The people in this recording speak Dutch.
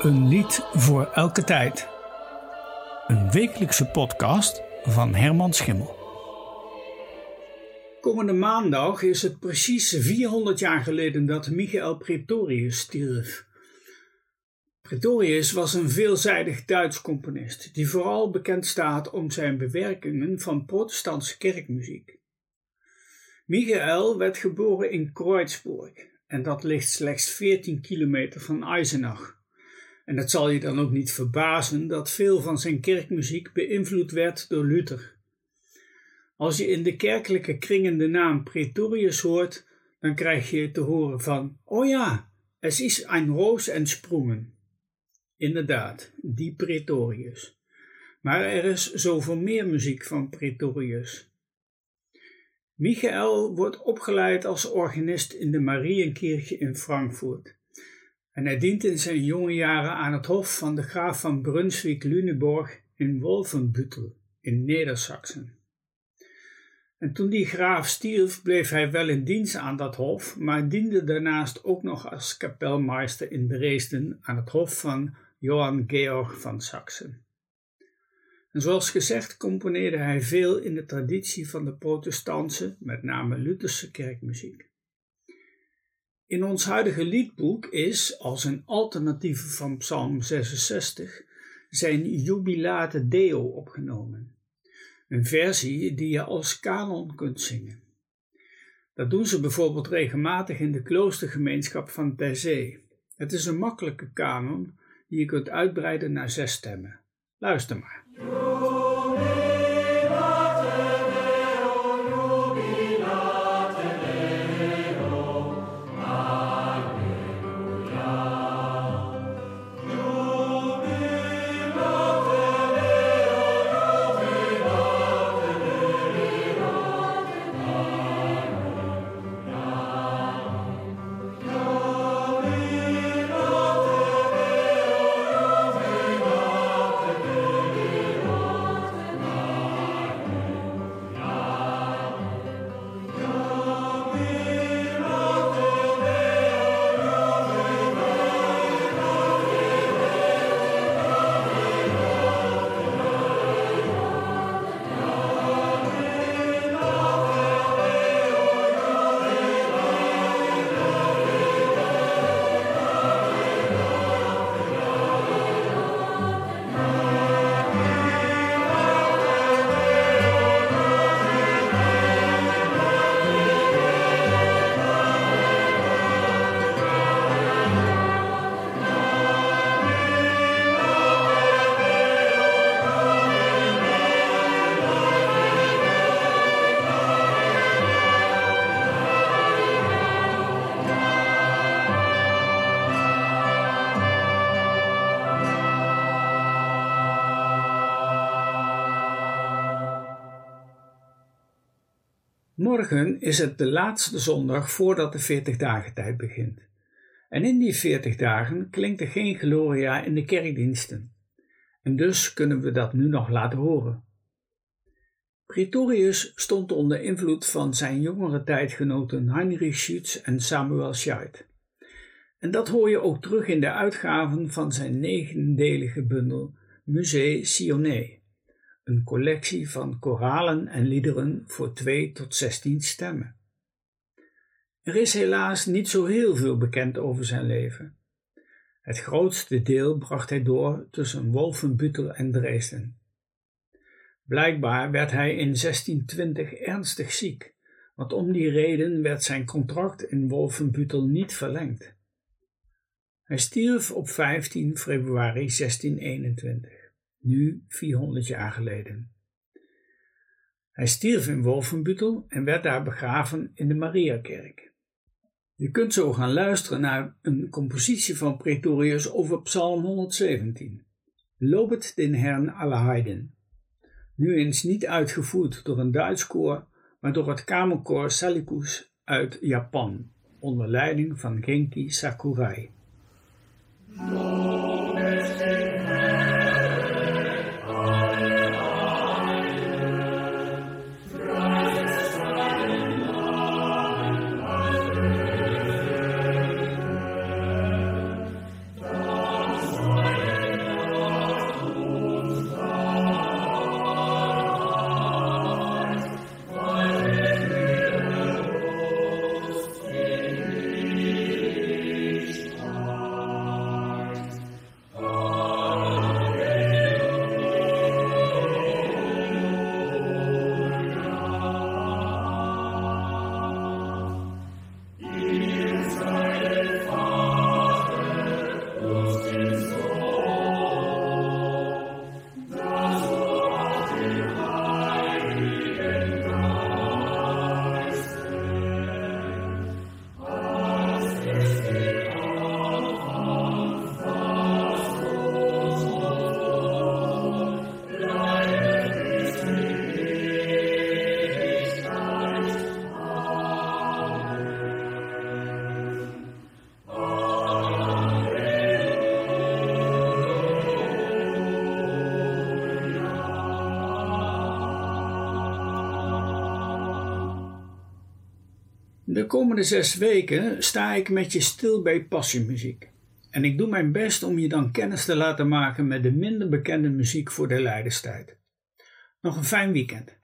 Een lied voor elke tijd. Een wekelijkse podcast van Herman Schimmel. Komende maandag is het precies 400 jaar geleden dat Michael Pretorius stierf. Pretorius was een veelzijdig Duits componist die vooral bekend staat om zijn bewerkingen van protestantse kerkmuziek. Michael werd geboren in Kreuzburg en dat ligt slechts 14 kilometer van Eisenach. En het zal je dan ook niet verbazen dat veel van zijn kerkmuziek beïnvloed werd door Luther. Als je in de kerkelijke kringen de naam Pretorius hoort, dan krijg je te horen van, oh ja, es is ein Roos en Sprungen. Inderdaad, die Pretorius. Maar er is zoveel meer muziek van Pretorius. Michael wordt opgeleid als organist in de Marienkirche in Frankfurt. En hij dient in zijn jonge jaren aan het hof van de graaf van Brunswick-Lüneburg in Wolfenbüttel in Neder-Saxen. En toen die graaf stierf, bleef hij wel in dienst aan dat hof, maar diende daarnaast ook nog als kapelmeester in Dresden aan het hof van Johann Georg van Saxen. En zoals gezegd componeerde hij veel in de traditie van de protestantse, met name Lutherse kerkmuziek. In ons huidige liedboek is, als een alternatieve van Psalm 66, zijn Jubilate Deo opgenomen. Een versie die je als kanon kunt zingen. Dat doen ze bijvoorbeeld regelmatig in de kloostergemeenschap van Terzee. Het is een makkelijke kanon die je kunt uitbreiden naar zes stemmen. Luister maar. Morgen is het de laatste zondag voordat de 40 dagen tijd begint. En in die 40 dagen klinkt er geen Gloria in de kerkdiensten. En dus kunnen we dat nu nog laten horen. Pretorius stond onder invloed van zijn jongere tijdgenoten Heinrich Schütz en Samuel Scheidt. En dat hoor je ook terug in de uitgaven van zijn negendelige bundel Musée Sionné een collectie van koralen en liederen voor 2 tot 16 stemmen. Er is helaas niet zo heel veel bekend over zijn leven. Het grootste deel bracht hij door tussen Wolfenbüttel en Dresden. Blijkbaar werd hij in 1620 ernstig ziek, want om die reden werd zijn contract in Wolfenbüttel niet verlengd. Hij stierf op 15 februari 1621 nu 400 jaar geleden. Hij stierf in Wolfenbüttel en werd daar begraven in de Mariakerk. Je kunt zo gaan luisteren naar een compositie van Pretorius over Psalm 117. Lobet den Herrn alle Heiden. Nu eens niet uitgevoerd door een Duits koor, maar door het kamerkoor Salikus uit Japan, onder leiding van Genki Sakurai. De komende zes weken sta ik met je stil bij passiemuziek. En ik doe mijn best om je dan kennis te laten maken met de minder bekende muziek voor de lijdenstijd. Nog een fijn weekend.